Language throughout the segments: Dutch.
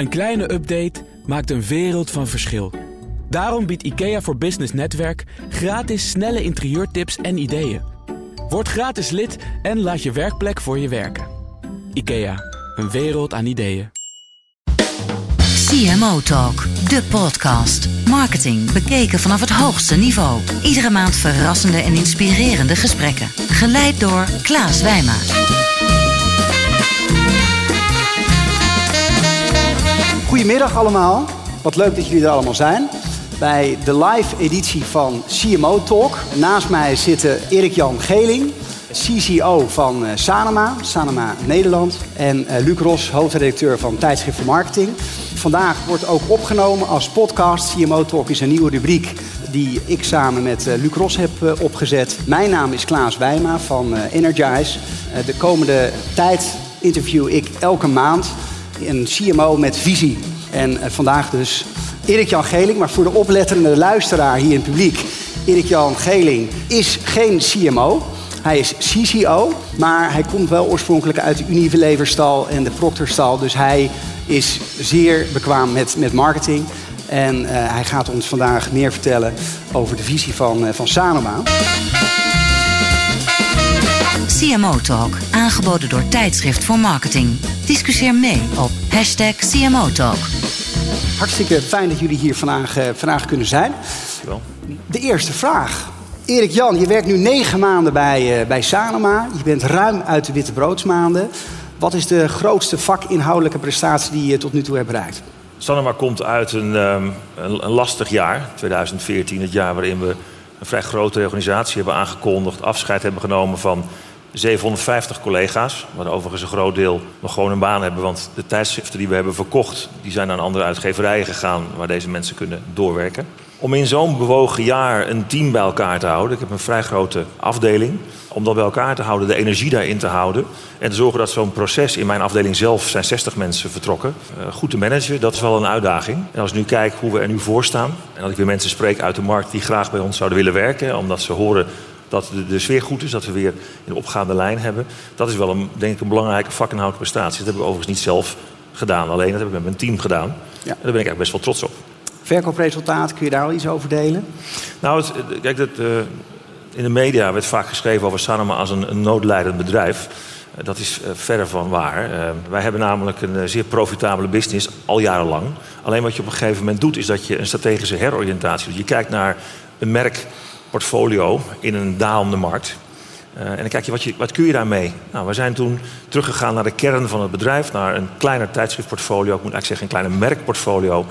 Een kleine update maakt een wereld van verschil. Daarom biedt IKEA voor Business Netwerk gratis snelle interieurtips en ideeën. Word gratis lid en laat je werkplek voor je werken. IKEA, een wereld aan ideeën. CMO Talk, de podcast. Marketing bekeken vanaf het hoogste niveau. Iedere maand verrassende en inspirerende gesprekken. Geleid door Klaas Wijma. Goedemiddag allemaal. Wat leuk dat jullie er allemaal zijn. Bij de live editie van CMO Talk. Naast mij zitten Erik-Jan Geling, CCO van eh, Sanema, Sanema Nederland. En eh, Luc Ros, hoofdredacteur van Tijdschrift voor Marketing. Vandaag wordt ook opgenomen als podcast. CMO Talk is een nieuwe rubriek die ik samen met eh, Luc Ros heb opgezet. Mijn naam is Klaas Wijma van Energize. De komende tijd interview ik elke maand een CMO met visie. En eh, vandaag dus Erik-Jan Geling, maar voor de opletterende luisteraar hier in het publiek. Erik-Jan Geling is geen CMO. Hij is CCO, maar hij komt wel oorspronkelijk uit de Unileverstal en de Procterstal. Dus hij is zeer bekwaam met, met marketing. En uh, hij gaat ons vandaag meer vertellen over de visie van, uh, van Sanoma. CMO Talk, aangeboden door Tijdschrift voor Marketing. Discussieer mee op hashtag CMO Talk. Hartstikke fijn dat jullie hier vandaag, vandaag kunnen zijn. Dankjewel. De eerste vraag. Erik Jan, je werkt nu negen maanden bij, uh, bij Sanoma. Je bent ruim uit de witte broodsmaanden. Wat is de grootste vakinhoudelijke prestatie die je tot nu toe hebt bereikt? Sanoma komt uit een, um, een, een lastig jaar, 2014, het jaar waarin we een vrij grote organisatie hebben aangekondigd, afscheid hebben genomen van 750 collega's, waar overigens een groot deel nog gewoon een baan hebben. Want de tijdschriften die we hebben verkocht, die zijn naar andere uitgeverijen gegaan waar deze mensen kunnen doorwerken. Om in zo'n bewogen jaar een team bij elkaar te houden. Ik heb een vrij grote afdeling. Om dat bij elkaar te houden, de energie daarin te houden. En te zorgen dat zo'n proces in mijn afdeling zelf zijn 60 mensen vertrokken. Uh, goed te managen, dat is wel een uitdaging. En als ik nu kijk hoe we er nu voor staan. En dat ik weer mensen spreek uit de markt die graag bij ons zouden willen werken. Omdat ze horen dat de, de, sfeer goed is, dat we weer een opgaande lijn hebben. Dat is wel een, denk ik, een belangrijke vakinhoudelijke prestatie. Dat hebben we overigens niet zelf gedaan, alleen dat heb ik met mijn team gedaan. Ja. En daar ben ik eigenlijk best wel trots op. Verkoopresultaat, kun je daar al iets over delen? Nou, het, kijk, dat, uh, in de media werd vaak geschreven over Sanoma als een, een noodlijdend bedrijf. Uh, dat is uh, verder van waar. wij hebben namelijk een zeer profitabele business al jarenlang. Alleen wat je op een gegeven moment doet, is dat je een strategische heroriëntatie doet. Je kijkt naar een merk portfolio in een dalende markt. Uh, en dan kijk je wat, je, wat kun je daarmee? Nou, we zijn toen teruggegaan naar de kern van het bedrijf, naar een kleiner tijdschriftportfolio, ik moet eigenlijk zeggen een kleiner merkportfolio.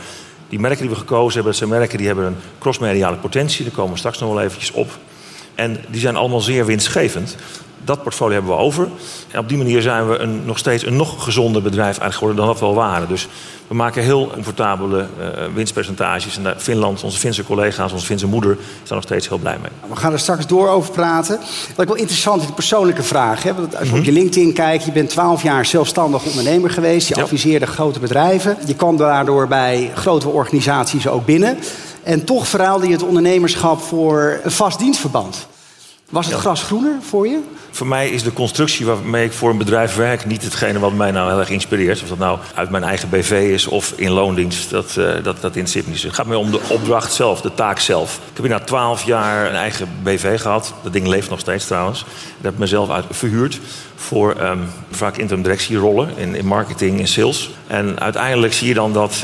Die merken die we gekozen hebben, dat zijn merken die hebben een crossmediale potentie, daar komen we straks nog wel eventjes op. En die zijn allemaal zeer winstgevend. Dat portfolio hebben we over. En op die manier zijn we een, nog steeds een nog gezonder bedrijf eigenlijk geworden dan dat we al waren. Dus we maken heel comfortabele uh, winstpercentages. En daar Finland, onze Finse collega's, onze Finse moeder, is daar nog steeds heel blij mee. We gaan er straks door over praten. Wat ik wel interessant is, de persoonlijke vraag. Hè? Want als je mm -hmm. op je LinkedIn kijkt, je bent 12 jaar zelfstandig ondernemer geweest. Je ja. adviseerde grote bedrijven. Je kwam daardoor bij grote organisaties ook binnen. En toch verhaalde je het ondernemerschap voor een vast dienstverband. Was het ja. gras groener voor je? Voor mij is de constructie waarmee ik voor een bedrijf werk niet hetgene wat mij nou heel erg inspireert. Of dat nou uit mijn eigen BV is of in loondienst, dat, uh, dat, dat interesseert me niet. Het gaat meer om de opdracht zelf, de taak zelf. Ik heb na twaalf jaar een eigen BV gehad. Dat ding leeft nog steeds trouwens. Dat heb ik mezelf uit verhuurd voor um, vaak interim directierollen in, in marketing en sales. En uiteindelijk zie je dan dat uh,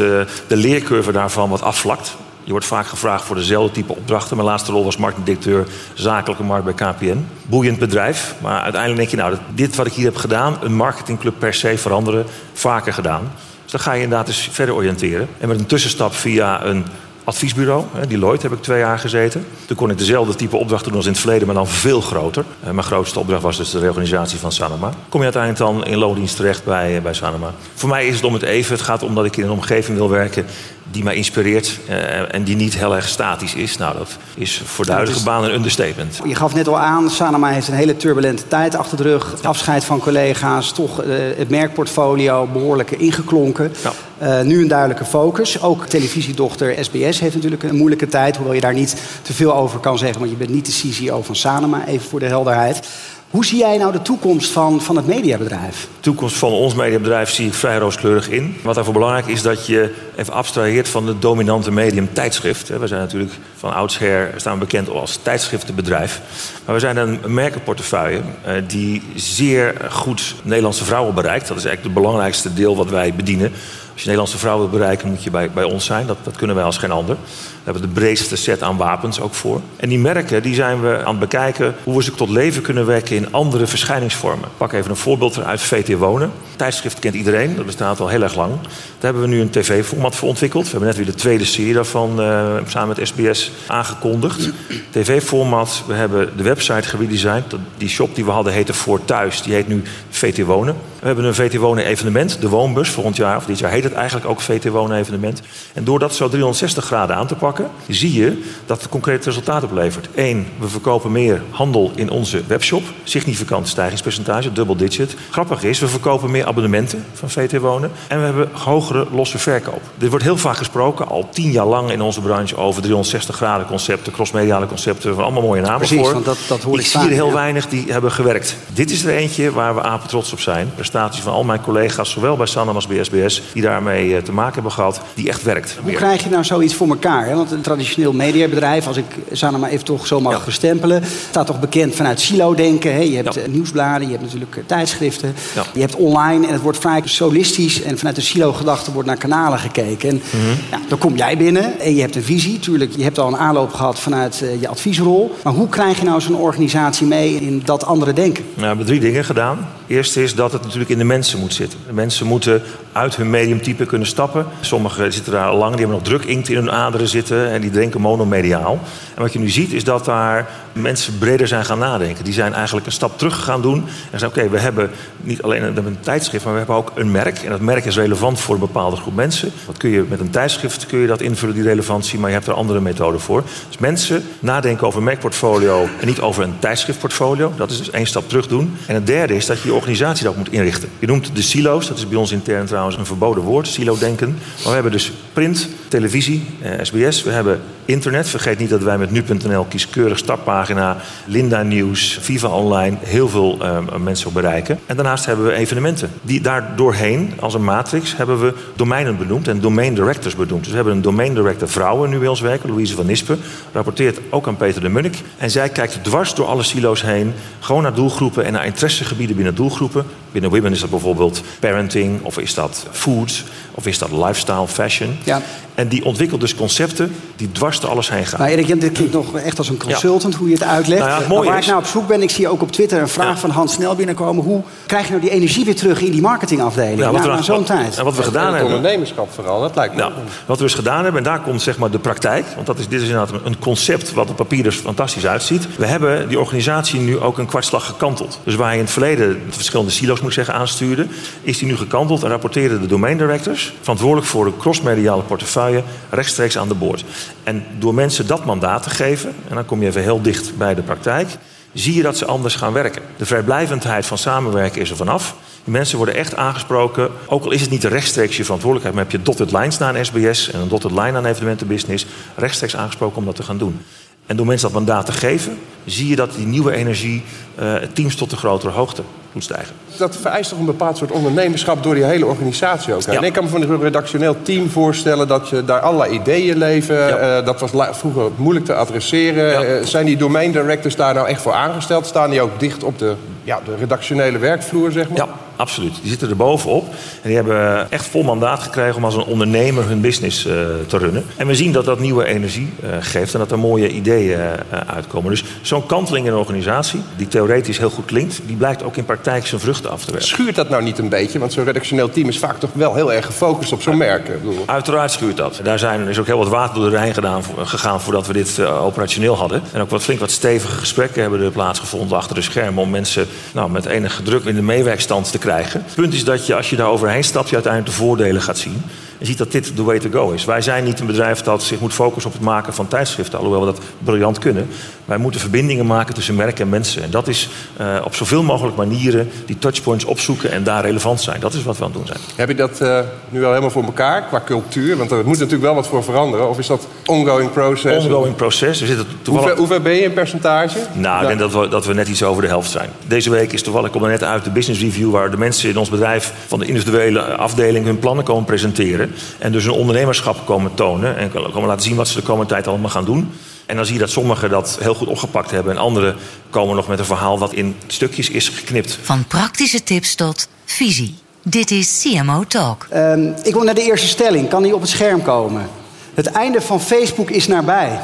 de leercurve daarvan wat afvlakt. Je wordt vaak gevraagd voor dezelfde type opdrachten. Mijn laatste rol was marketingdirecteur zakelijke markt bij KPN. Boeiend bedrijf. Maar uiteindelijk denk je, nou, dit wat ik hier heb gedaan, een marketingclub per se veranderen, vaker gedaan. Dus dan ga je inderdaad eens verder oriënteren. En met een tussenstap via een adviesbureau. Deloitte heb ik twee jaar gezeten. Toen kon ik dezelfde type opdrachten doen als in het verleden, maar dan veel groter. Mijn grootste opdracht was dus de reorganisatie van Sanoma. Kom je uiteindelijk dan in loondienst terecht bij, bij Sanoma. Voor mij is het om het even. Het gaat om dat ik in een omgeving wil werken die mij inspireert uh, en die niet heel erg statisch is. Nou, dat is voor de huidige baan een understatement. Je gaf net al aan, Sanoma heeft een hele turbulente tijd achter de rug. Afscheid van collega's, toch uh, het merkportfolio behoorlijk ingeklonken. Ja. Uh, nu een duidelijke focus. Ook televisiedochter SBS heeft natuurlijk een moeilijke tijd. Hoewel je daar niet te veel over kan zeggen, want je bent niet de CCO van Sanoma, even voor de helderheid. Hoe zie jij nou de toekomst van, van het mediabedrijf? De toekomst van ons mediabedrijf zie ik vrij rooskleurig in. Wat daarvoor belangrijk is dat je even abstraheert van het dominante medium tijdschrift. We zijn natuurlijk van oudsher staan bekend als tijdschriftenbedrijf. Maar we zijn een merkenportefeuille eh, die zeer goed Nederlandse vrouwen bereikt. Dat is eigenlijk het belangrijkste deel wat wij bedienen. Als je Nederlandse vrouwen wil bereiken, moet je bij, bij ons zijn. Dat, dat kunnen wij als geen ander. We hebben de breedste set aan wapens ook voor. En die merken die zijn we aan het bekijken hoe we ze tot leven kunnen wekken in andere verschijningsvormen. Ik pak even een voorbeeld uit VT Wonen. Tijdschrift kent iedereen, dat bestaat al heel erg lang. Daar hebben we nu een tv-format voor ontwikkeld. We hebben net weer de tweede serie daarvan uh, samen met SBS aangekondigd. TV-format, we hebben de website geredesigned. Die shop die we hadden heette Voor Thuis, die heet nu VT Wonen. We hebben een VT Wonen evenement, de Woonbus, volgend jaar, of dit jaar heet het eigenlijk ook VT Wonen evenement. En door dat zo 360 graden aan te pakken, zie je dat het concreet resultaat oplevert. Eén, we verkopen meer handel in onze webshop. Significant stijgingspercentage, double digit. Grappig is, we verkopen meer abonnementen van VT Wonen. En we hebben hogere losse verkoop. Dit wordt heel vaak gesproken, al tien jaar lang in onze branche... over 360 graden concepten, crossmediale concepten. Van allemaal mooie namen Precies, voor. Want dat, dat hoor ik, ik zie er heel weinig die hebben gewerkt. Dit is er eentje waar we apen trots op zijn. Prestaties van al mijn collega's, zowel bij Sanam als bij SBS... die daarmee eh, te maken hebben gehad, die echt werkt. Hoe krijg je nou zoiets voor elkaar? Hè? Want een traditioneel mediabedrijf, als ik Sana maar even toch zo mag ja. bestempelen, staat toch bekend vanuit silo-denken. Je hebt ja. nieuwsbladen, je hebt natuurlijk tijdschriften, ja. je hebt online en het wordt vrij solistisch en vanuit de silo-gedachte wordt naar kanalen gekeken. En mm -hmm. dan kom jij binnen en je hebt een visie. Tuurlijk, je hebt al een aanloop gehad vanuit je adviesrol. Maar hoe krijg je nou zo'n organisatie mee in dat andere denken? Nou, we hebben drie dingen gedaan. Eerst is dat het natuurlijk in de mensen moet zitten. De mensen moeten uit hun mediumtype kunnen stappen. Sommigen zitten daar al lang, die hebben nog druk inkt in hun aderen zitten en die denken monomediaal. En wat je nu ziet is dat daar mensen breder zijn gaan nadenken. Die zijn eigenlijk een stap terug gaan doen en zeggen: Oké, we hebben niet alleen een, een, tijdschrift, maar we hebben ook een merk. En dat merk is relevant voor een bepaalde groep mensen. Wat kun je met een tijdschrift kun je dat invullen, die relevantie, maar je hebt er andere methoden voor. Dus mensen nadenken over een merkportfolio en niet over een tijdschriftportfolio. Dat is dus één stap terug doen. En het derde is dat je je organisatie dat moet inrichten. Je noemt de silo's, dat is bij ons intern trouwens een verboden woord, silo-denken. Maar we hebben dus print, televisie, eh, SBS, we hebben internet. Vergeet niet dat wij met nu.nl kieskeurig startpagina, Linda Nieuws, Viva Online heel veel uh, mensen bereiken. En daarnaast hebben we evenementen. Die daar doorheen, als een matrix, hebben we domeinen benoemd en domain directors benoemd. Dus we hebben een domain director vrouwen nu bij ons werken, Louise van Nispen, rapporteert ook aan Peter de Munnik. En zij kijkt dwars door alle silo's heen, gewoon naar doelgroepen en naar interessegebieden binnen doelgroepen. Binnen Women is dat bijvoorbeeld parenting, of is dat food, of is dat lifestyle, fashion. Ja. En die ontwikkelt dus concepten die dwars door alles heen gaan. Nou, Erik, dit klinkt nog echt als een consultant, ja. hoe je het uitlegt. Nou ja, het maar waar is... ik nou op zoek ben, ik zie ook op Twitter een vraag ja. van Hans Snel binnenkomen. Hoe krijg je nou die energie weer terug in die marketingafdeling ja, na, na zo'n tijd? En wat we gedaan hebben... ondernemerschap vooral, dat lijkt me. Nou, wat we dus gedaan hebben, en daar komt zeg maar de praktijk. Want dat is, dit is inderdaad een concept wat op papier dus fantastisch uitziet. We hebben die organisatie nu ook een kwartslag gekanteld. Dus waar je in het verleden de verschillende silo's moet zeggen aanstuurde, is die nu gekanteld en rapporteren de domain directors, verantwoordelijk voor de crossmediale portefeuille, rechtstreeks aan de boord. En door mensen dat mandaat te geven, en dan kom je even heel dicht bij de praktijk, zie je dat ze anders gaan werken. De vrijblijvendheid van samenwerken is er vanaf. Mensen worden echt aangesproken, ook al is het niet rechtstreeks je verantwoordelijkheid, maar heb je dotted lines naar een SBS en een dotted line aan evenementenbusiness, rechtstreeks aangesproken om dat te gaan doen. En door mensen dat mandaat te geven, zie je dat die nieuwe energie uh, teams tot een grotere hoogte moet stijgen. Dat vereist toch een bepaald soort ondernemerschap door die hele organisatie ook. Ja. En ik kan me van een redactioneel team voorstellen dat je daar allerlei ideeën leven. Ja. Uh, dat was vroeger moeilijk te adresseren. Ja. Uh, zijn die domain directors daar nou echt voor aangesteld? Staan die ook dicht op de, ja, de redactionele werkvloer, zeg maar? Ja, absoluut. Die zitten er bovenop. En die hebben echt vol mandaat gekregen om als een ondernemer hun business uh, te runnen. En we zien dat dat nieuwe energie geeft en dat er mooie ideeën uitkomen. Dus zo'n kanteling in een organisatie, die theoretisch heel goed klinkt, die blijkt ook in praktijk zijn vruchten af te werken. Schuurt dat nou niet een beetje? Want zo'n redactioneel team is vaak toch wel heel erg gefocust op zo'n merk. Ik bedoel... Uiteraard schuurt dat. Daar zijn, is ook heel wat water door de Rijn gedaan, gegaan voordat we dit uh, operationeel hadden. En ook wat flink wat stevige gesprekken hebben er plaatsgevonden achter de schermen om mensen nou, met enige druk in de meewerkstand te krijgen. Het punt is dat je als je daar overheen stapt, je uiteindelijk de voordelen gaat zien. Je ziet dat dit de way to go is. Wij zijn niet een bedrijf dat zich moet focussen op het maken van tijdschriften, alhoewel we dat briljant kunnen. Wij moeten verbindingen maken tussen merken en mensen. En dat is uh, op zoveel mogelijk manieren die touchpoints opzoeken en daar relevant zijn. Dat is wat we aan het doen zijn. Heb je dat uh, nu al helemaal voor elkaar qua cultuur? Want er moet natuurlijk wel wat voor veranderen. Of is dat ongoing process? Ongoing proces. We zitten toevallig... hoe, ver, hoe ver ben je in percentage? Nou, ik denk dat we, dat we net iets over de helft zijn. Deze week is toevallig, ik kom er net uit de business review... waar de mensen in ons bedrijf van de individuele afdeling hun plannen komen presenteren. En dus een ondernemerschap komen tonen. En komen laten zien wat ze de komende tijd allemaal gaan doen. En dan zie je dat sommigen dat heel goed opgepakt hebben. En anderen komen nog met een verhaal wat in stukjes is geknipt. Van praktische tips tot visie. Dit is CMO Talk. Um, ik wil naar de eerste stelling. Kan die op het scherm komen? Het einde van Facebook is nabij.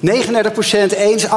39% eens, 58%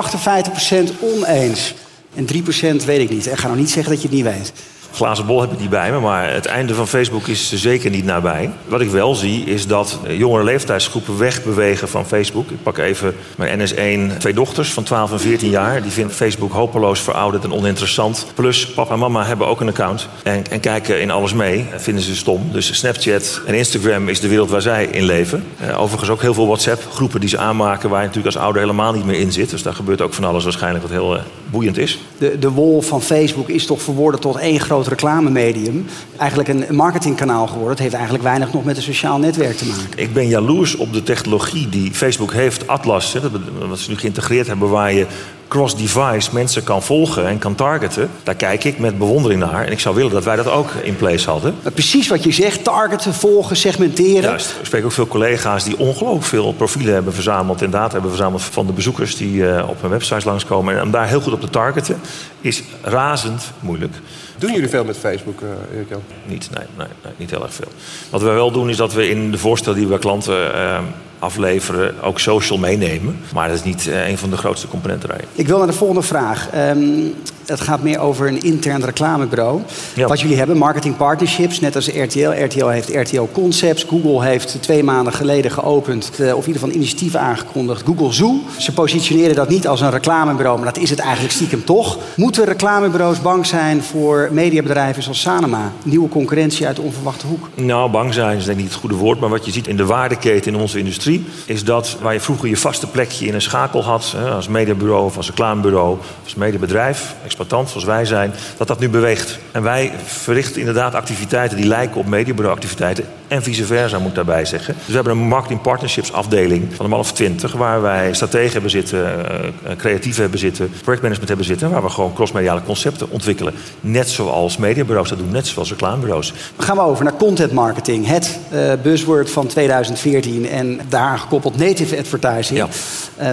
oneens. En 3% weet ik niet. En ga nou niet zeggen dat je het niet weet glazen bol heb ik niet bij me, maar het einde van Facebook is zeker niet nabij. Wat ik wel zie is dat jongere leeftijdsgroepen wegbewegen van Facebook. Ik pak even mijn NS1 twee dochters van 12 en 14 jaar. Die vinden Facebook hopeloos verouderd en oninteressant. Plus papa en mama hebben ook een account en, en kijken in alles mee. En vinden ze stom. Dus Snapchat en Instagram is de wereld waar zij in leven. Uh, overigens ook heel veel WhatsApp-groepen die ze aanmaken... waar je natuurlijk als ouder helemaal niet meer in zit. Dus daar gebeurt ook van alles waarschijnlijk wat heel uh, boeiend is. De, de wol van Facebook is toch verworden tot één groot reclamemedium eigenlijk een marketingkanaal geworden. Het heeft eigenlijk weinig nog met een sociaal netwerk te maken. Ik ben jaloers op de technologie die Facebook heeft. Atlas, hè, wat ze nu geïntegreerd hebben, waar je cross-device mensen kan volgen en kan targeten. Daar kijk ik met bewondering naar. En ik zou willen dat wij dat ook in place hadden. Precies wat je zegt, targeten, volgen, segmenteren. Juist. Ik spreek ook veel collega's die ongelooflijk veel profielen hebben verzameld... en data hebben verzameld van de bezoekers die uh, op hun websites langskomen. En om daar heel goed op te targeten is razend moeilijk. Doen jullie veel met Facebook, uh, Erik Jan? Niet, nee, nee, nee, niet heel erg veel. Wat we wel doen is dat we in de voorstellen die we klanten... Uh, afleveren, ook social meenemen. Maar dat is niet uh, een van de grootste componenten daarin. Ik wil naar de volgende vraag. Um, het gaat meer over een intern reclamebureau. Ja. Wat jullie hebben, marketing partnerships, net als RTL. RTL heeft RTL Concepts. Google heeft twee maanden geleden geopend, uh, of in ieder geval initiatief aangekondigd, Google Zoo. Ze positioneren dat niet als een reclamebureau, maar dat is het eigenlijk stiekem toch. Moeten reclamebureaus bang zijn voor mediabedrijven zoals Sanema? Nieuwe concurrentie uit de onverwachte hoek? Nou, bang zijn is denk ik niet het goede woord, maar wat je ziet in de waardeketen in onze industrie is dat waar je vroeger je vaste plekje in een schakel had, als mediabureau of als reclamebureau, als mediabedrijf, exploitant zoals wij zijn, dat dat nu beweegt. En wij verrichten inderdaad activiteiten die lijken op mediabureauactiviteiten en vice versa moet daarbij zeggen. Dus we hebben een marketing partnerships afdeling van een man of twintig, waar wij strategen hebben zitten, uh, creatieven hebben zitten, projectmanagement hebben zitten, waar we gewoon crossmediale concepten ontwikkelen. Net zoals mediabureaus dat doen, net zoals reclamebureaus. Dan gaan we over naar content marketing, het uh, buzzword van 2014 en daar daaraan gekoppeld native advertising. Ja.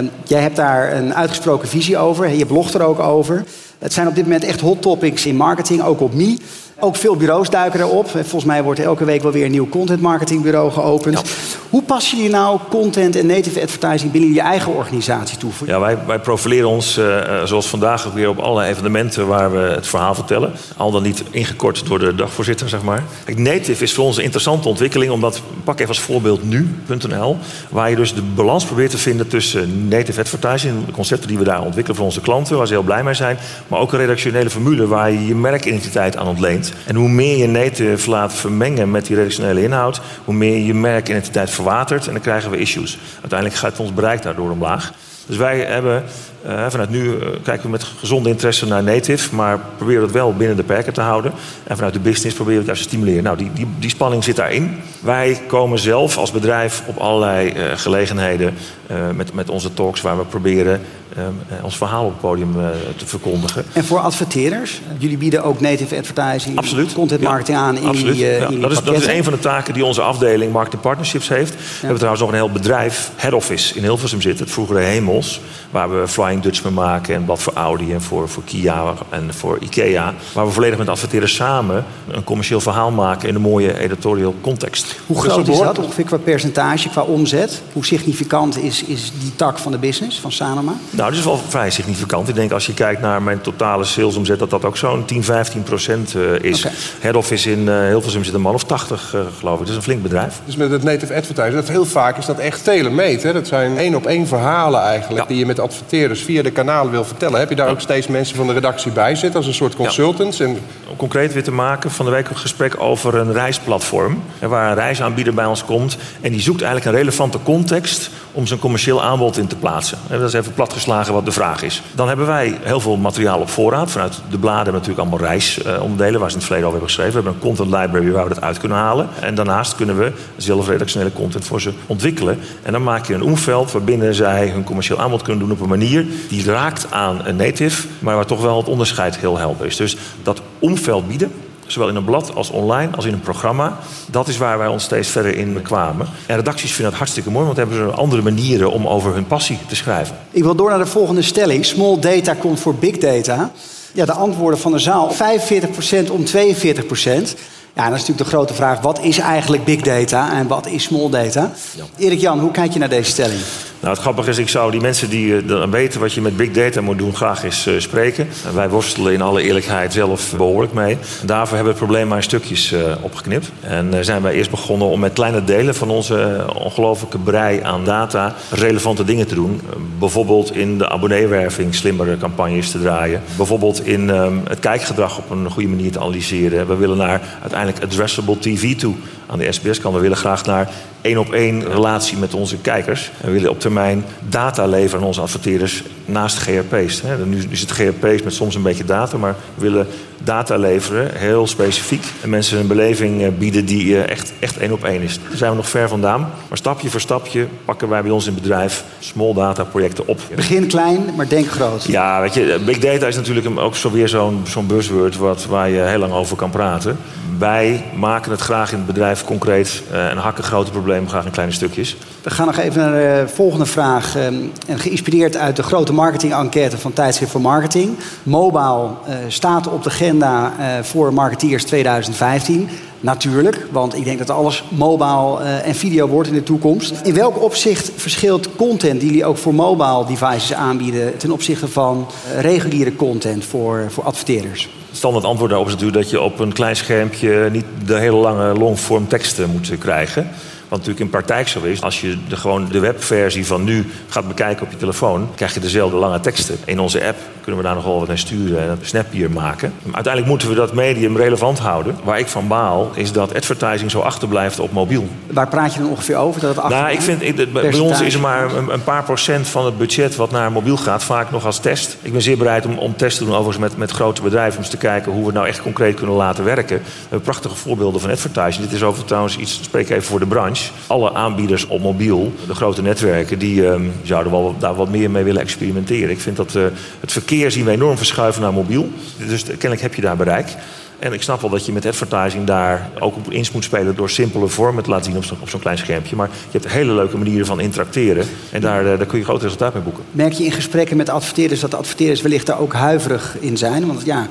Uh, jij hebt daar een uitgesproken visie over. Je blogt er ook over. Het zijn op dit moment echt hot topics in marketing, ook op Me. Ook veel bureaus duiken erop. Volgens mij wordt elke week wel weer een nieuw content marketingbureau geopend. Hoe passen jullie nou content en native advertising binnen je eigen organisatie toe? Ja, wij, wij profileren ons, uh, zoals vandaag ook weer, op alle evenementen waar we het verhaal vertellen. Al dan niet ingekort door de dagvoorzitter, zeg maar. Kijk, native is voor ons een interessante ontwikkeling, omdat, pak even als voorbeeld nu.nl, waar je dus de balans probeert te vinden tussen native advertising, de concepten die we daar ontwikkelen voor onze klanten, waar ze heel blij mee zijn, maar ook een redactionele formule waar je je merkidentiteit aan ontleent. En hoe meer je native laat vermengen met die redactionele inhoud, hoe meer je merkidentiteit en dan krijgen we issues. Uiteindelijk gaat ons bereik daardoor omlaag. Dus wij hebben uh, vanuit nu uh, kijken we met gezonde interesse naar native, maar proberen het wel binnen de perken te houden. En vanuit de business proberen we het juist te stimuleren. Nou, die, die, die spanning zit daarin. Wij komen zelf als bedrijf op allerlei uh, gelegenheden met, met onze talks waar we proberen ons verhaal op het podium te verkondigen. En voor adverteerders? Jullie bieden ook native advertising, Absoluut. content marketing ja, aan in absoluut. die, ja. in dat, is, dat is een van de taken die onze afdeling Marketing Partnerships heeft. We hebben trouwens nog een heel bedrijf, head office in Hilversum zit, het vroegere Hemels, waar we Flying Dutchman maken en wat voor Audi en voor, voor Kia en voor Ikea. Waar we volledig met adverteerders samen een commercieel verhaal maken in een mooie editorial context. Hoe groot is dat ongeveer qua percentage, qua omzet? Hoe significant is, is die tak van de business van Sanoma? Nou, dat is wel vrij significant. Ik denk als je kijkt naar mijn totale salesomzet, dat dat ook zo'n 10, 15 procent uh, is. Okay. Head office in uh, Hilversum zit een man of 80, uh, geloof ik. Dat is een flink bedrijf. Dus met het native advertising, dat heel vaak is dat echt telemate. Hè? Dat zijn één op één verhalen eigenlijk, ja. die je met adverteerders adverteerders via de kanalen wil vertellen. Heb je daar ook steeds mensen van de redactie bij zitten als een soort consultants? En... Om concreet weer te maken, van de week een gesprek over een reisplatform. Waar een reisaanbieder bij ons komt en die zoekt eigenlijk een relevante context om zijn commercieel aanbod in te plaatsen. Dat is even platgeslagen wat de vraag is. Dan hebben wij heel veel materiaal op voorraad. Vanuit de bladen natuurlijk allemaal reisonderdelen waar ze in het verleden al hebben geschreven. We hebben een content library waar we dat uit kunnen halen. En daarnaast kunnen we zelf redactionele content voor ze ontwikkelen. En dan maak je een omveld waarbinnen zij hun commercieel aanbod kunnen doen op een manier die raakt aan een native, maar waar toch wel het onderscheid heel helder is. Dus dat omveld bieden, zowel in een blad als online, als in een programma. Dat is waar wij ons steeds verder in kwamen. En redacties vinden dat hartstikke mooi, want dan hebben ze andere manieren om over hun passie te schrijven. Ik wil door naar de volgende stelling. Small data komt voor big data. Ja, de antwoorden van de zaal. 45% om 42%. Ja, dat is natuurlijk de grote vraag. Wat is eigenlijk big data en wat is small data? Erik Jan, hoe kijk je naar deze stelling? Nou, het grappige is, ik zou die mensen die uh, weten wat je met big data moet doen, graag eens uh, spreken. Wij worstelen in alle eerlijkheid zelf behoorlijk mee. Daarvoor hebben we het probleem maar in stukjes opgeknipt. En zijn wij eerst begonnen om met kleine delen van onze ongelofelijke brei aan data relevante dingen te doen. bijvoorbeeld in de abonneewerving slimmere campagnes te draaien. Bijvoorbeeld in ehm, het kijkgedrag op een goede manier te analyseren. We willen naar uiteindelijk addressable TV toe aan de SBS-kant. We willen graag naar één op één relatie met onze kijkers. En we willen op termijn data leveren aan onze adverteerders naast GRP's. Nu is het GRP's met soms een beetje data, maar we willen data leveren, heel specifiek. En mensen een beleving eh, bieden die eh, echt, echt één op één is. Daar zijn we nog ver vandaan. Maar stapje voor stapje pakken wij bij ons in het bedrijf small data projecten op. Begin klein, maar denk groot. Ja, weet je, big data is natuurlijk ook zo weer zo'n zo'n buzzword wat, waar je heel lang over kan praten. Wij maken het graag in het bedrijf concreet en hakken grote problemen graag in kleine stukjes. We gaan nog even naar de volgende vraag. en geïnspireerd uit de grote marketing-enquête van Tijdschrift voor Marketing. Mobile uh, staat op de agenda uh, voor marketeers 2015. Natuurlijk, want ik denk dat alles mobile uh, en video wordt in de toekomst. In welk opzicht verschilt content die jullie ook voor mobile devices aanbieden ten opzichte van reguliere content voor, voor adverteerders? Standaard antwoord daarop is natuurlijk dat je op een klein schermpje niet de hele lange longform teksten moet krijgen. Wat natuurlijk in praktijk zo is, als je de, gewoon de webversie van nu gaat bekijken op je telefoon, krijg je dezelfde lange teksten. In onze app kunnen we daar nogal wat naar sturen en een Snapier maken. Uiteindelijk moeten we dat medium relevant houden. Waar ik van baal, is dat advertising zo achterblijft op mobiel. Waar praat je dan ongeveer over? Dat het nou, ik vind, ik, bij ons is er maar een, een, paar procent van het budget wat naar mobiel gaat, vaak nog als test. Ik ben zeer bereid om, om tests te doen, overigens met, met grote bedrijven, om eens te kijken hoe we het nou echt concreet kunnen laten werken. We hebben prachtige voorbeelden van advertising. Dit is over trouwens iets, spreek even voor de branche. Alle aanbieders op mobiel, de grote netwerken, die um, zouden wel, daar wat meer mee willen experimenteren. Ik vind dat uh, het verkeer zien we enorm verschuiven naar mobiel. Dus kennelijk heb je daar bereik. En ik snap wel dat je met advertising daar ook op in moet spelen door simpele vormen te laten zien op, zo, op zo'n klein schermpje. Maar je hebt hele leuke manieren van interacteren. En daar, daar kun je groot resultaat mee boeken. Merk je in gesprekken met adverteerders dat de adverteerders wellicht daar ook huiverig in zijn? Want ja,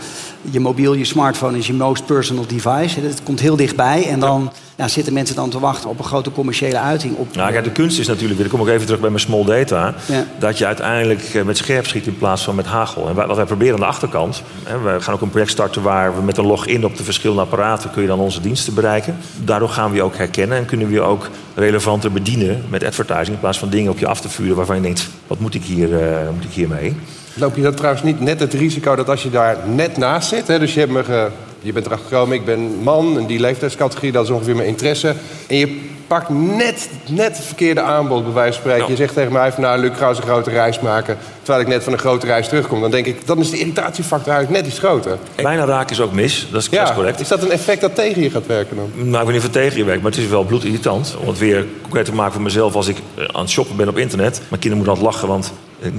je mobiel, je smartphone is je most personal device. Het komt heel dichtbij en dan... Ja ja, zitten mensen dan te wachten op een grote commerciële uiting? Op... Nou, kijk, de kunst is natuurlijk, weer, dan kom ik even terug bij mijn small data, ja. dat je uiteindelijk eh, met scherp schiet in plaats van met hagel. En wat wij proberen aan de achterkant, hè, we gaan ook een project starten waar we met een login op de verschillende apparaten kun je dan onze diensten bereiken. Daardoor gaan we je ook herkennen en kunnen we je ook relevanter bedienen met advertising in plaats van dingen op je af te vuren waarvan je denkt, wat moet ik hier, uh, moet ik hier mee? Loop je dan trouwens niet net het risico dat als je daar net naast zit, hè, dus je hebt me ge je bent erachter gekomen, ik ben man en die leeftijdscategorie, dat is ongeveer mijn interesse. En je pakt net, net het verkeerde aanbod, bij wijze van spreken. Je zegt tegen mij van, nou, Luc, ga eens een grote reis maken. Terwijl ik net van een grote reis terugkom. Dan denk ik, dan is de irritatiefactor eigenlijk net iets groter. Bijna raak is ook mis, dat is, ja, correct. Is dat een effect dat tegen je gaat werken dan? Nou, ik weet niet of het tegen je werkt, maar het is wel bloedirritant. Om het weer concreet te maken voor mezelf als ik eh, aan het shoppen ben op internet. Mijn kinderen moeten het lachen, want 99%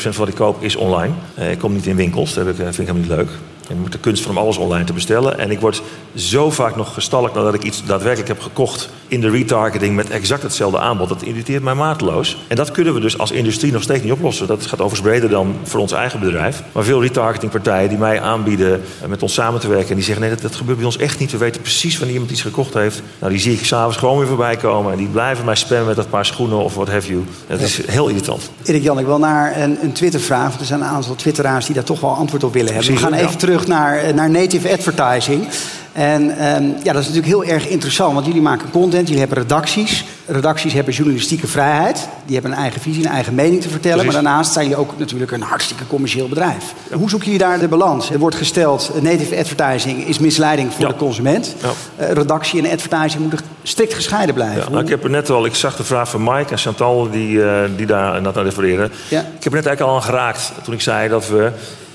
van wat ik koop is online. Eh, ik kom niet in winkels, dat vind ik helemaal niet leuk. Je moet de kunst van om alles online te bestellen. En ik word zo vaak nog gestalkt nadat ik iets daadwerkelijk heb gekocht in de retargeting met exact hetzelfde aanbod. Dat irriteert mij mateloos. En dat kunnen we dus als industrie nog steeds niet oplossen. Dat gaat overigens breder dan voor ons eigen bedrijf. Maar veel retargetingpartijen die mij aanbieden met ons samen te werken. En die zeggen nee, dat, dat gebeurt bij ons echt niet. We weten precies wanneer iemand iets gekocht heeft. Nou, die zie ik s'avonds gewoon weer voorbij komen. En die blijven mij spammen met dat paar schoenen of wat have you. Dat is heel irritant. Erik Jan, ik wil naar een, een Twitter-vraag. Er zijn een aantal twitteraars die daar toch wel antwoord op willen hebben. We gaan even terug terug naar, naar native advertising. En ehm, ja, dat is natuurlijk heel erg interessant, want jullie maken content, jullie hebben redacties. Redacties hebben journalistieke vrijheid. Die hebben een eigen visie, een eigen mening te vertellen. Maar daarnaast zijn jullie ook natuurlijk een hartstikke commercieel bedrijf. Hoe zoeken jullie daar de balans? Er wordt gesteld, native advertising is misleiding voor de consument. Ja. Uh, redactie en advertising moeten strikt gescheiden blijven. Ja, nou, ik heb er net al, ik zag de vraag van Mike en Chantal die, uh, die daar aan refereren. Ja. Ik heb er net eigenlijk al aan geraakt toen ik zei dat we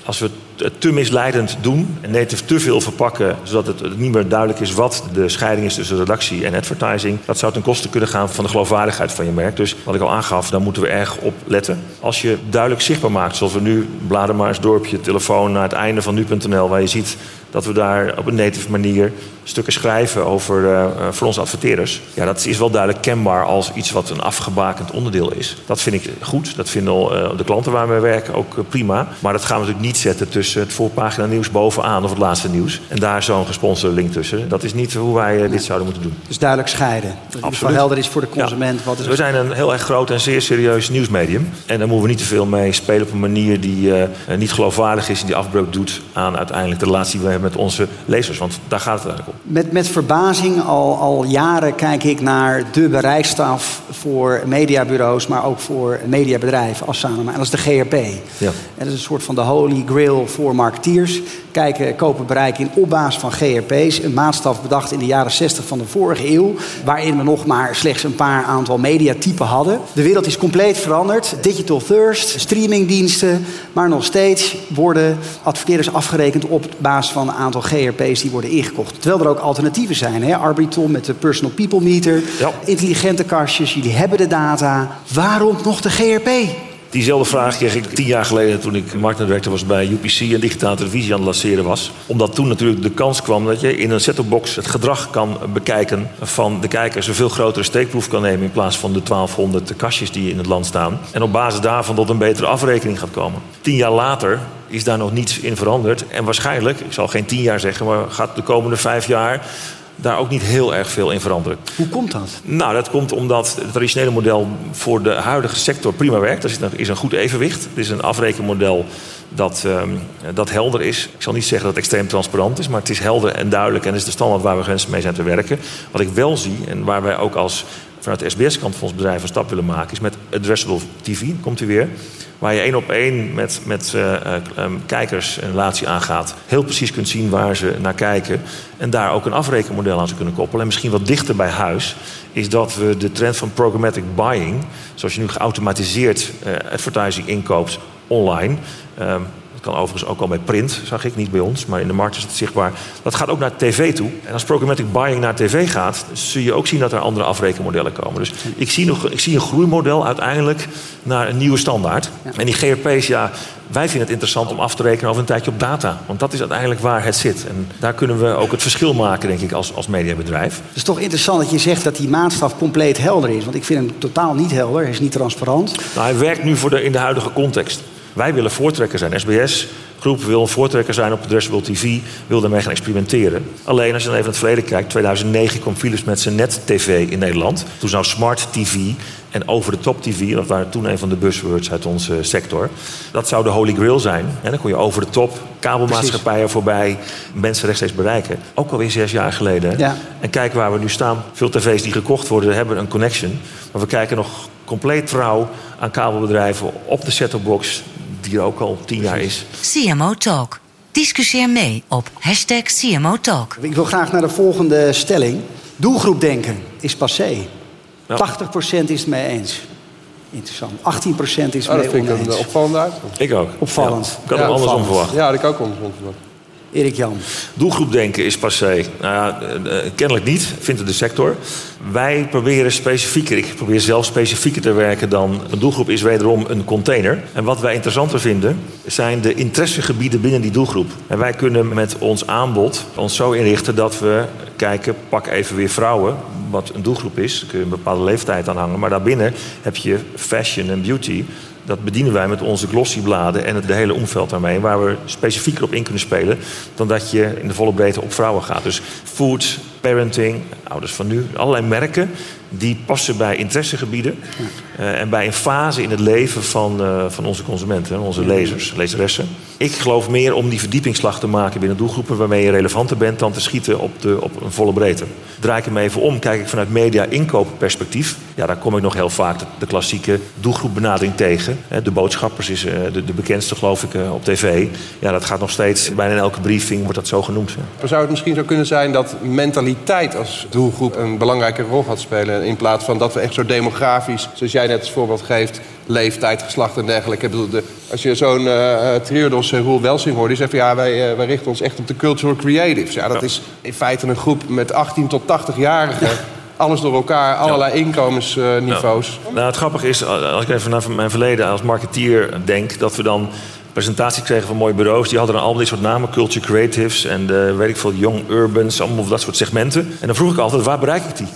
als we te misleidend doen en native te veel verpakken, zodat het niet meer duidelijk is wat de scheiding is tussen redactie en advertising, dat zou ten koste kunnen gaan van de geloofwaardigheid van je merk. Dus wat ik al aangaf, daar moeten we erg op letten. Als je duidelijk zichtbaar maakt, zoals we nu bladen maar eens dorpje telefoon naar het einde van nu.nl, waar je ziet dat we daar op een native manier stukken schrijven over uh, voor onze adverteerders. Ja, dat is wel duidelijk kenbaar als iets wat een afgebakend onderdeel is. Dat vind ik goed. Dat vinden uh, de klanten waar we werken ook prima. Maar dat gaan we natuurlijk niet zetten tussen het voorpagina nieuws bovenaan of het laatste nieuws. En daar zo'n gesponsorde link tussen. Dat is niet hoe wij dit zouden moeten doen. Dus duidelijk scheiden. Dat het wel helder is voor de consument. Ja. Wat is we zijn een heel erg groot en zeer serieus nieuwsmedium. En daar moeten we niet te veel mee spelen op een manier die niet geloofwaardig is en die afbreuk doet aan uiteindelijk de relatie die we hebben met onze lezers. Want daar gaat het eigenlijk om. Met, met verbazing, al, al jaren kijk ik naar de bereikstaf voor mediabureaus, maar ook voor mediabedrijven als Sanoma. En dat is de GRP. Ja. En dat is een soort van de holy grail voor marketeers. Kijken, kopen bereik in op basis van GRP's. Een maatstaf bedacht in de jaren 60 van de vorige eeuw. Waarin we nog maar slechts een paar aantal mediatypen hadden. De wereld is compleet veranderd. Digital thirst, streamingdiensten. Maar nog steeds worden adverteerders afgerekend op basis van een aantal GRP's die worden ingekocht. Terwijl er ook alternatieven zijn. Hè? Arbiton met de Personal People Meter. Ja. Intelligente kastjes, jullie hebben de data. Waarom nog de GRP? Diezelfde vraag kreeg ik tien jaar geleden toen ik marketingdirector was bij UPC en digitale televisie aan het lanceren was. Omdat toen natuurlijk de kans kwam dat je in een set box het gedrag kan bekijken van de kijkers. Een veel grotere steekproef kan nemen in plaats van de 1200 kastjes die in het land staan. En op basis daarvan tot een betere afrekening gaat komen. Tien jaar later is daar nog niets in veranderd. En waarschijnlijk, ik zal geen tien jaar zeggen, maar gaat de komende vijf jaar daar ook niet heel erg veel in veranderen. Hoe komt dat? Nou, dat komt omdat het traditionele model voor de huidige sector prima werkt. Er is een goed evenwicht. Het is een afrekenmodel dat, um, dat helder is. Ik zal niet zeggen dat het extreem transparant is, maar het is helder en duidelijk en is de standaard waar we mensen mee zijn te werken. Wat ik wel zie en waar wij ook als vanuit de SBS-kant van ons bedrijf een stap willen maken, is met addressable TV. Komt u weer waar je één op één met, met uh, kijkers een relatie aangaat. Heel precies kunt zien waar ze naar kijken. En daar ook een afrekenmodel aan zou kunnen koppelen. En misschien wat dichter bij huis is dat we de trend van programmatic buying... zoals je nu geautomatiseerd uh, advertising inkoopt online... Ehm, kan overigens ook al bij print, zag ik, niet bij ons, maar in de markt is het zichtbaar. Dat gaat ook naar tv toe. En als programmatic buying naar tv gaat, zul je ook zien dat er andere afrekenmodellen komen. Dus ik zie, nog, ik zie een groeimodel uiteindelijk naar een nieuwe standaard. En die GRP's, ja, wij vinden het interessant om af te rekenen over een tijdje op data. Want dat is uiteindelijk waar het zit. En daar kunnen we ook het verschil maken, denk ik, als, als mediabedrijf. Het is toch interessant dat je zegt dat die maatstaf compleet helder is. Want ik vind hem totaal niet helder. Hij is niet transparant. Nou, hij werkt nu voor de, in de huidige context. Wij willen voortrekker zijn. SBS groep wil een voortrekker zijn op addressable TV, wil daarmee gaan experimenteren. Alleen als je dan even naar het verleden kijkt, 2009 kwam Philips met zijn net-TV in Nederland. Toen zou Smart TV en over-de-top TV, dat waren toen een van de buzzwords uit onze sector. Dat zou de holy grail zijn. En dan kon je over de top kabelmaatschappijen voorbij mensen rechtstreeks bereiken. Ook alweer zes jaar geleden. Ja. En kijk waar we nu staan. Veel tv's die gekocht worden hebben een connection. Maar we kijken nog compleet trouw aan kabelbedrijven op de set box die er ook al tien jaar is. CMO Talk. Discussieer mee op hashtag CMO Talk. Ik wil graag naar de volgende stelling. Doelgroep denken is passé. Ja. 80% is het mee eens. Interessant. 18% is het oh, mee dat vind ik een opvallend uit. Ik ook. Opvallend. Ja. Ik had ja, hem andersom verwacht. Ja, dat ik ook andersom verwacht. Erik Jan. Doelgroepdenken is passé. Nou eh, kennelijk niet, vindt de sector. Wij proberen specifieker, ik probeer zelf specifieker te werken dan... een doelgroep is wederom een container. En wat wij interessanter vinden, zijn de interessegebieden binnen die doelgroep. En wij kunnen met ons aanbod ons zo inrichten dat we kijken... pak even weer vrouwen, wat een doelgroep is. Daar kun je een bepaalde leeftijd aan hangen. Maar daarbinnen heb je fashion en beauty dat bedienen wij met onze glossybladen en het de hele omveld daarmee. Waar we specifieker op in kunnen spelen dan dat je in de volle breedte op vrouwen gaat. Dus food, parenting, ouders van nu, allerlei merken die passen bij interessegebieden uh, en bij een fase in het leven van, uh, van onze consumenten, onze lezers, lezeressen. Ik geloof meer om die verdiepingsslag te maken binnen doelgroepen waarmee je relevanter bent dan te schieten op, de, op een volle breedte. Draai ik hem even om, kijk ik vanuit media-inkoopperspectief. Ja, daar kom ik nog heel vaak de, de klassieke doelgroepbenadering tegen. De boodschappers is uh, de, de, bekendste, geloof ik, op tv. Ja, dat gaat nog steeds, bijna in elke briefing wordt dat zo genoemd. Hè. Zou het misschien zo kunnen zijn dat mentaliteit als doelgroep een belangrijke rol gaat spelen? In plaats van dat we echt zo demografisch, zoals jij net als voorbeeld geeft, leeftijd, geslacht en dergelijke. Ik bedoel, de, als je zo'n uh, Triodos uh, Roel Welsing hoort, die zegt van ja, wij, uh, wij richten ons echt op de cultural creatives. Ja, dat ja. is in feite een groep met 18 tot 80-jarigen. Alles door elkaar, allerlei inkomensniveaus. Nou, het grappige is, als ik even naar mijn verleden als marketeer denk, dat we dan presentaties kregen van mooie bureaus. Die hadden dan al dit soort namen, Culture Creatives en uh, weet ik veel, Young Urbans, allemaal dat soort segmenten. En dan vroeg ik altijd, waar bereik ik die?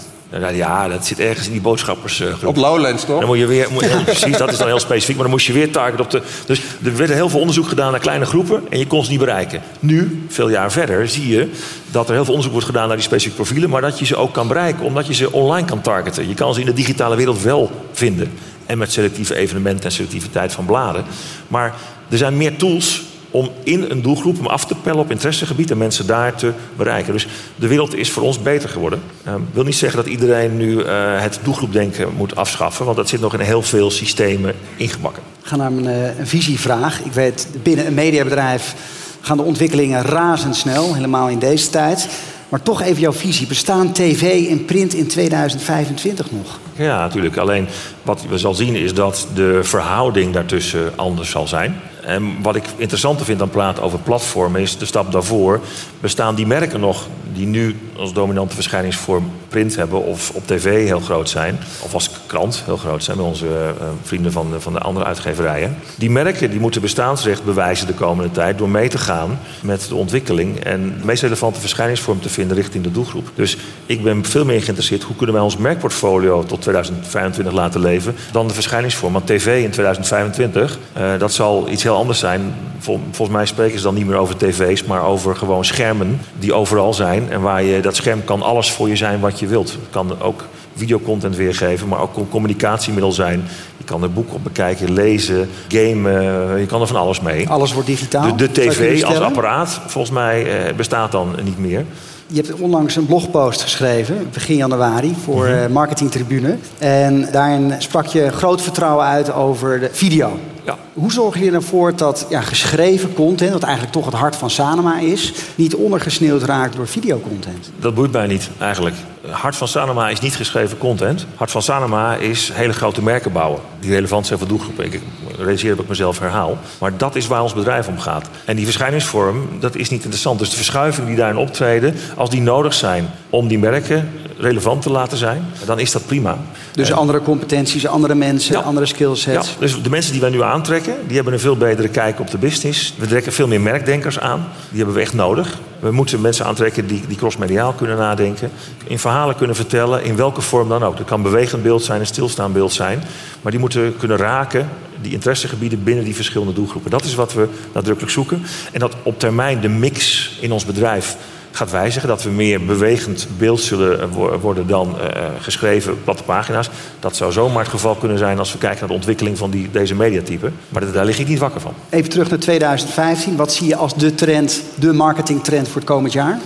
Ja, dat zit ergens in die boodschappersgroep. Op Lowlands, toch? Dan moet je weer, moet, ja, precies, dat is dan heel specifiek. Maar dan moest je weer targeten op de... Dus er werd heel veel onderzoek gedaan naar kleine groepen... en je kon ze niet bereiken. Nu, veel jaar verder, zie je dat er heel veel onderzoek wordt gedaan... naar die specifieke profielen... maar dat je ze ook kan bereiken, omdat je ze online kan targeten. Je kan ze in de digitale wereld wel vinden. En met selectieve evenementen en selectiviteit van bladen. Maar er zijn meer tools om in een doelgroep hem af te pellen op interessegebied en mensen daar te bereiken. Dus de wereld is voor ons beter geworden. Ik uh, wil niet zeggen dat iedereen nu uh, het doelgroepdenken moet afschaffen, want dat zit nog in heel veel systemen ingebakken. Gaan naar een, uh, een visievraag. Ik weet, binnen een mediabedrijf gaan de ontwikkelingen razendsnel, helemaal in deze tijd. Maar toch even jouw visie. Bestaan tv en print in 2025 nog? Ja, natuurlijk. Alleen wat we zal zien is dat de verhouding daartussen anders zal zijn. En wat ik interessanter vind dan praten over platformen is de stap daarvoor. Bestaan die merken nog die nu als dominante verschijningsvorm print hebben of op tv heel groot zijn, of als krant heel groot zijn bij onze uh, vrienden van van de andere uitgeverijen. Die merken die moeten bestaansrecht bewijzen de komende tijd door mee te gaan met de ontwikkeling en de meest relevante verschijningsvorm te vinden richting de doelgroep. Dus ik ben veel meer geïnteresseerd hoe kunnen wij ons merkportfolio tot 2025 laten leven dan de verschijningsvorm. Want tv in 2025, uh, dat zal iets heel anders zijn. Vol, volgens mij spreken ze dan niet meer over tv's, maar over gewoon schermen die overal zijn en waar je dat scherm kan alles voor je zijn wat je wilt. Het kan ook videocontent weergeven, maar ook een communicatiemiddel zijn. Je kan er boek op bekijken, lezen, gamen, je kan er van alles mee. Alles wordt digitaal? De, de tv als apparaat, volgens mij, eh, bestaat dan niet meer. Je hebt onlangs een blogpost geschreven, begin januari, voor mm -hmm. Marketing Tribune. En daarin sprak je groot vertrouwen uit over de video. Ja. Hoe zorg je ervoor dat ja, geschreven content, wat eigenlijk toch het hart van Sanoma is, niet ondergesneeuwd raakt door videocontent? Dat boeit mij niet, eigenlijk. Hart van Sanoma is niet geschreven content. Hart van Sanoma is hele grote merken bouwen. Die relevant zijn voor doelgroepen. Ik realiseer dat ik mezelf herhaal. Maar dat is waar ons bedrijf om gaat. En die verschijningsvorm, dat is niet interessant. Dus de verschuivingen die daarin optreden, als die nodig zijn om die merken relevant te laten zijn, dan is dat prima. Dus en, andere competenties, andere mensen, ja. andere skillsets. Ja, dus de mensen die wij nu aantrekken, die hebben een veel betere kijk op de business. We trekken veel meer merkdenkers aan. Die hebben we echt nodig. We moeten mensen aantrekken die, die crossmediaal kunnen nadenken. In verhalen kunnen vertellen, in welke vorm dan ook. Dat kan bewegend beeld zijn, een stilstaand beeld zijn. Maar die moeten kunnen raken, die interessegebieden binnen die verschillende doelgroepen. Dat is wat we nadrukkelijk zoeken. En dat op termijn de mix in ons bedrijf gaat wijzigen. Dat we meer bewegend beeld zullen worden dan uh, geschreven platte pagina's. Dat zou zomaar het geval kunnen zijn als we kijken naar de ontwikkeling van die, deze mediatypen. Maar daar lig ik niet wakker van. Even terug naar 2015. Wat zie je als de trend, de marketingtrend voor het komend jaar?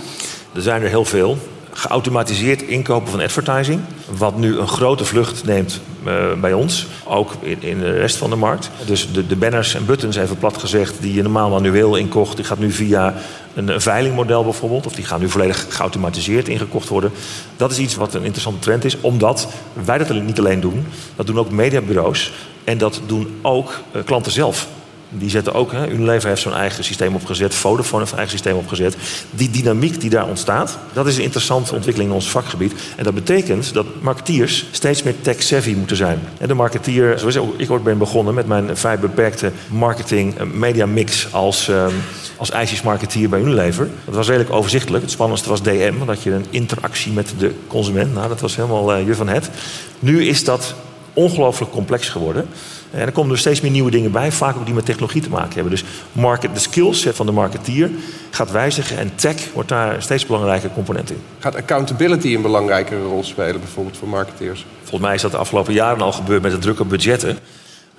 Er zijn er heel veel geautomatiseerd inkopen van advertising. Wat nu een grote vlucht neemt uh, bij ons. Ook in, in, de rest van de markt. Dus de, de, banners en buttons, even plat gezegd, die je normaal manueel inkocht, die gaat nu via een, veilingmodel bijvoorbeeld. Of die gaan nu volledig geautomatiseerd ingekocht worden. Dat is iets wat een interessante trend is, omdat wij dat niet alleen doen. Dat doen ook mediabureaus. En dat doen ook uh, klanten zelf. Die zetten ook, hè, Unilever heeft zo'n eigen systeem opgezet, Vodafone heeft een eigen systeem opgezet. Die dynamiek die daar ontstaat, dat is een interessante ontwikkeling in ons vakgebied. En dat betekent dat marketeers steeds meer tech-savvy moeten zijn. De marketeer, zoals ik ooit ben begonnen met mijn vrij beperkte marketing media mix als, um, als ijsjesmarketeer bij Unilever. Dat was redelijk overzichtelijk. Het spannendste was DM, dat je een interactie met de consument, nou dat was helemaal uh, je van het. Nu is dat ongelooflijk complex geworden. En er komen er steeds meer nieuwe dingen bij, vaak ook die met technologie te maken hebben. Dus market, de skillset van de marketeer gaat wijzigen en tech wordt daar een steeds belangrijke component in. Gaat accountability een belangrijkere rol spelen, bijvoorbeeld voor marketeers? Volgens mij is dat de afgelopen jaren al gebeurd met de drukke budgetten.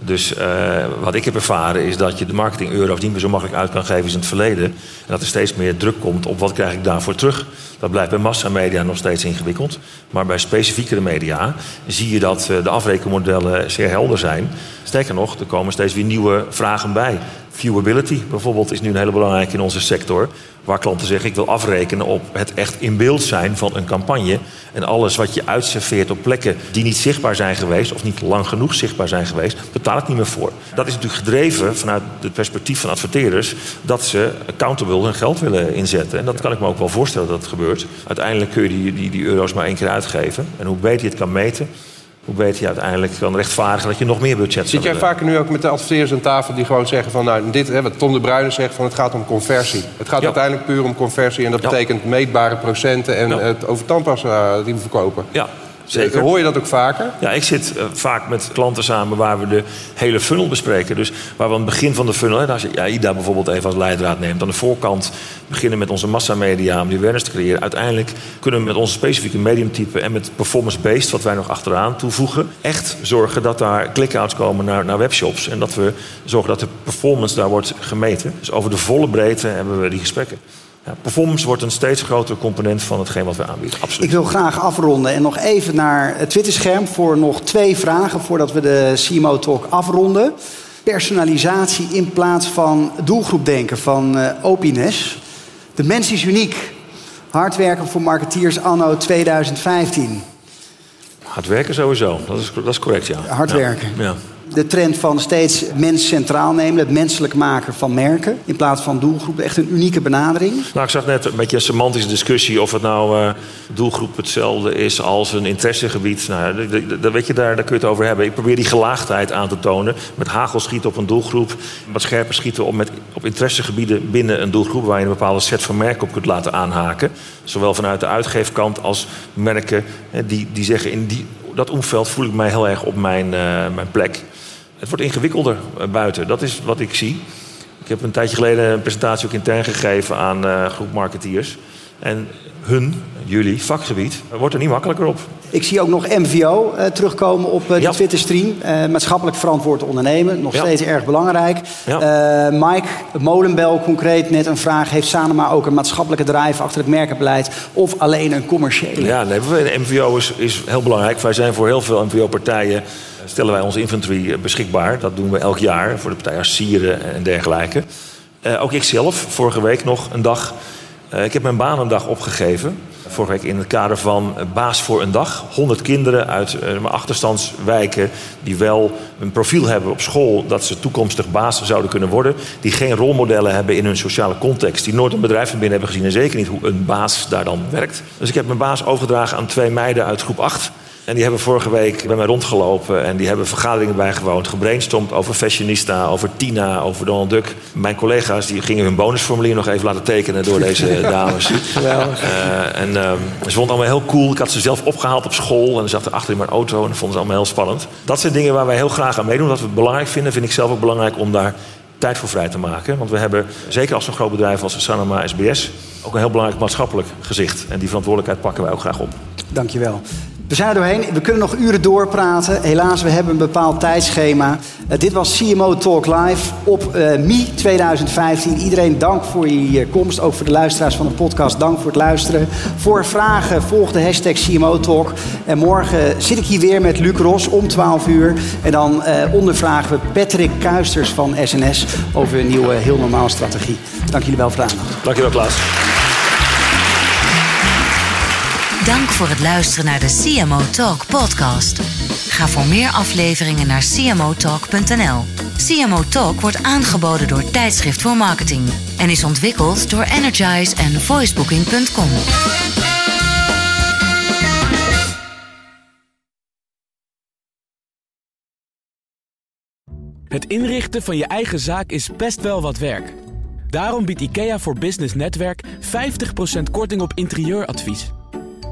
Dus uh, wat ik heb ervaren is dat je de marketing euro's niet meer zo makkelijk uit kan geven als in het verleden. En dat er steeds meer druk komt op wat krijg ik daarvoor terug. Dat blijft bij massamedia nog steeds ingewikkeld. Maar bij specifiekere media zie je dat uh, de afrekenmodellen zeer helder zijn. Sterker nog, er komen steeds weer nieuwe vragen bij. Viewability bijvoorbeeld is nu een hele belangrijke in onze sector. Waar klanten zeggen, ik wil afrekenen op het echt in beeld zijn van een campagne. En alles wat je uitserveert op plekken die niet zichtbaar zijn geweest... of niet lang genoeg zichtbaar zijn geweest, betaal ik niet meer voor. Dat is natuurlijk gedreven vanuit het perspectief van adverteerders... dat ze accountable hun geld willen inzetten. En dat kan ik me ook wel voorstellen dat het gebeurt. Uiteindelijk kun je die, die, die euro's maar één keer uitgeven. En hoe beter je het kan meten hoe beter je uiteindelijk kan rechtvaardigen dat je nog meer budget Zit jij vaker nu ook met de adverteerders aan tafel die gewoon zeggen van... nou, dit, hè, wat Tom de Bruyne zegt, van het gaat om conversie. Het gaat uiteindelijk puur om conversie en dat betekent meetbare procenten... en het over tandpasta die we verkopen. Ja, Zeker. Hoor je dat ook vaker? Ja, ik zit uh, vaak met klanten samen waar we de hele funnel bespreken. Dus waar we aan het begin van de funnel, hè, als je ja, IDA bijvoorbeeld even als leidraad neemt, aan de voorkant beginnen met onze massamedia om die awareness te creëren. Uiteindelijk kunnen we met onze specifieke mediumtype en met performance-based, wat wij nog achteraan toevoegen, echt zorgen dat daar click-outs komen naar, naar webshops. En dat we zorgen dat de performance daar wordt gemeten. Dus over de volle breedte hebben we die gesprekken. Ja, performance wordt een steeds grotere component van hetgeen wat we aanbieden. Absoluut. Ik wil graag afronden en nog even naar het Twitterscherm voor nog twee vragen voordat we de CMO Talk afronden. Personalisatie in plaats van doelgroepdenken van uh, Opines. De mens is uniek. Hard werken voor marketeers anno 2015. Hard werken sowieso, dat is, dat is correct, ja. Hard ja. werken. Ja de trend van steeds mens centraal nemen, het menselijk maken van merken in plaats van doelgroep. Echt een unieke benadering. Nou, ik zag net een beetje een semantische discussie of het nou uh, doelgroep hetzelfde is als een interessegebied. Nou, weet je, daar, daar kun je het over hebben. Ik probeer die gelaagdheid aan te tonen. Met hagel schieten op een doelgroep, wat scherper schieten op, met, op interessegebieden binnen een doelgroep waar je een bepaalde set van merken op kunt laten aanhaken. Zowel vanuit de uitgeefkant als merken die, die zeggen in die, dat omveld voel ik mij heel erg op mijn, uh, mijn plek. Het wordt ingewikkelder uh, buiten, dat is wat ik zie. Ik heb een tijdje geleden een presentatie ook intern gegeven aan uh, groep marketeers. En hun, jullie, vakgebied, wordt er niet makkelijker op. Ik zie ook nog MVO uh, terugkomen op uh, de ja. Twitterstream. Uh, maatschappelijk verantwoord ondernemen, nog ja. steeds erg belangrijk. Ja. Mike Molenbel concreet net een vraag. Heeft Sanema ook een maatschappelijke drive achter het merkenbeleid... of alleen een commerciële? Ja, nee, MVO is, is heel belangrijk. Wij zijn voor heel veel MVO-partijen... stellen wij onze inventory beschikbaar. Dat doen we elk jaar voor de partijen als Sieren en dergelijke. ook ik zelf, vorige week nog een dag... ik heb mijn baan een dag opgegeven vorige week in het kader van Baas voor een Dag. 100 kinderen uit uh, achterstandswijken die wel een profiel hebben op school dat ze toekomstig baas zouden kunnen worden. Die geen rolmodellen hebben in hun sociale context. Die nooit een bedrijf van binnen hebben gezien en zeker niet hoe een baas daar dan werkt. Dus ik heb mijn baas overgedragen aan twee meiden uit groep 8. En die hebben vorige week bij mij rondgelopen en die hebben vergaderingen bijgewoond, gebrainstormd over Fashionista, over Tina, over Donald Duck. Mijn collega's die gingen hun bonusformulier nog even laten tekenen door deze dames. Uh, en uh, ze vonden het allemaal heel cool. Ik had ze zelf opgehaald op school en ze zaten achter in mijn auto en dat vonden ze allemaal heel spannend. Dat zijn dingen waar wij heel graag aan meedoen. Dat we het belangrijk vinden, vind ik zelf ook belangrijk om daar tijd voor vrij te maken. Want we hebben, zeker als een groot bedrijf als Sanoma SBS, ook een heel belangrijk maatschappelijk gezicht. En die verantwoordelijkheid pakken wij ook graag op. Dankjewel. We zijn er doorheen. We kunnen nog uren doorpraten. Helaas, we hebben een bepaald tijdschema. Uh, dit was CMO Talk Live op uh, MI 2015. Iedereen dank voor je komst. Ook voor de luisteraars van de podcast, dank voor het luisteren. Voor vragen volg de hashtag CMO Talk. En morgen zit ik hier weer met Luc Ros om 12 uur. En dan ondervragen we Patrick Kuisters van SNS over een nieuwe heel normaal strategie. Dank jullie wel voor de aandacht. Dankjewel Klaas. Voor het luisteren naar de CMO Talk podcast. Ga voor meer afleveringen naar cmotalk.nl. CMO Talk wordt aangeboden door Tijdschrift voor Marketing en is ontwikkeld door Energize en voicebooking.com. Het inrichten van je eigen zaak is best wel wat werk. Daarom biedt IKEA voor Business Netwerk 50% korting op interieuradvies.